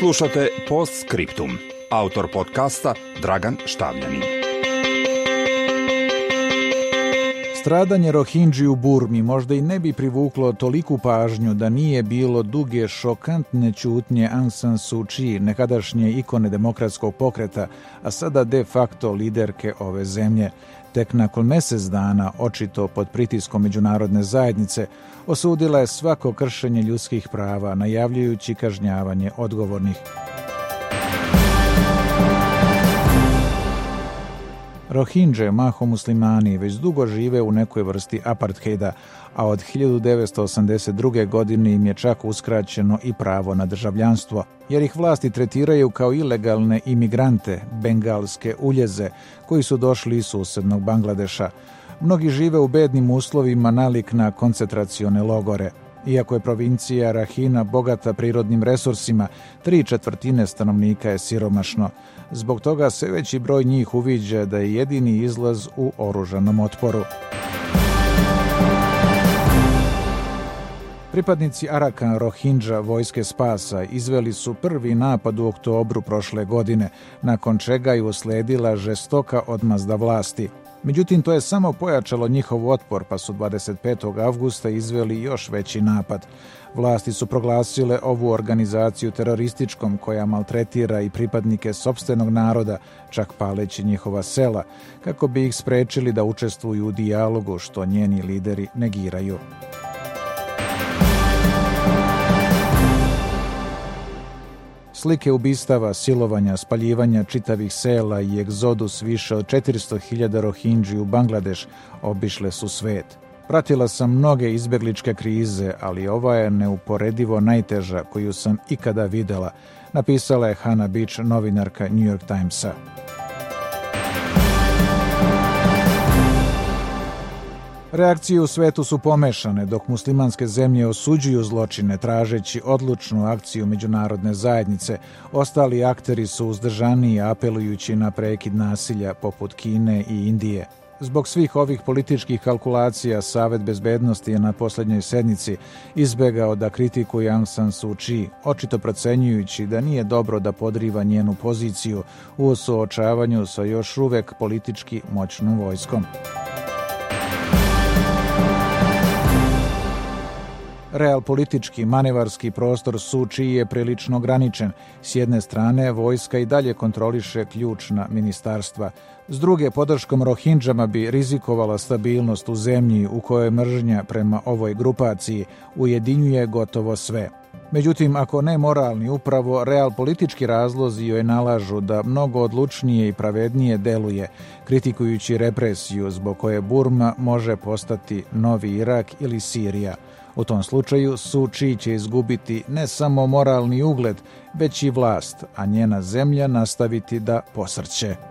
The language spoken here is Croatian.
Slušate Post Scriptum. Autor podcasta Dragan Štavljanin. Stradanje Rohinđi u Burmi možda i ne bi privuklo toliku pažnju da nije bilo duge šokantne čutnje Aung San Suu Kyi, nekadašnje ikone demokratskog pokreta, a sada de facto liderke ove zemlje. Tek nakon mjesec dana, očito pod pritiskom međunarodne zajednice, osudila je svako kršenje ljudskih prava, najavljujući kažnjavanje odgovornih. Rohinđe, maho muslimani, već dugo žive u nekoj vrsti apartheida, a od 1982. godine im je čak uskraćeno i pravo na državljanstvo, jer ih vlasti tretiraju kao ilegalne imigrante, bengalske uljeze, koji su došli iz susjednog Bangladeša. Mnogi žive u bednim uslovima nalik na koncentracione logore. Iako je provincija Rahina bogata prirodnim resursima, tri četvrtine stanovnika je siromašno. Zbog toga sve veći broj njih uviđa da je jedini izlaz u oružanom otporu. Pripadnici Arakan Rohingya vojske spasa izveli su prvi napad u oktobru prošle godine, nakon čega je usledila žestoka odmazda vlasti. Međutim, to je samo pojačalo njihov otpor, pa su 25. avgusta izveli još veći napad. Vlasti su proglasile ovu organizaciju terorističkom koja maltretira i pripadnike sobstvenog naroda, čak paleći njihova sela, kako bi ih sprečili da učestvuju u dijalogu što njeni lideri negiraju. Slike ubistava, silovanja, spaljivanja čitavih sela i egzodus više od 400.000 rohinđi u Bangladeš obišle su svet. Pratila sam mnoge izbjegličke krize, ali ova je neuporedivo najteža koju sam ikada videla, napisala je Hannah Beach, novinarka New York Timesa. Reakcije u svetu su pomešane, dok muslimanske zemlje osuđuju zločine tražeći odlučnu akciju međunarodne zajednice. Ostali akteri su uzdržaniji apelujući na prekid nasilja poput Kine i Indije. Zbog svih ovih političkih kalkulacija Savet bezbednosti je na posljednjoj sednici izbegao da kritikuje Aung San Suu Kyi, očito procenjujući da nije dobro da podriva njenu poziciju u suočavanju sa još uvek politički moćnom vojskom. Real politički manevarski prostor Suči je prilično ograničen. S jedne strane, vojska i dalje kontroliše ključna ministarstva. S druge, podrškom Rohinđama bi rizikovala stabilnost u zemlji u kojoj mržnja prema ovoj grupaciji ujedinjuje gotovo sve. Međutim, ako ne moralni, upravo real politički razlozi joj nalažu da mnogo odlučnije i pravednije deluje, kritikujući represiju zbog koje Burma može postati novi Irak ili Sirija – u tom slučaju Suči će izgubiti ne samo moralni ugled, već i vlast, a njena zemlja nastaviti da posrće.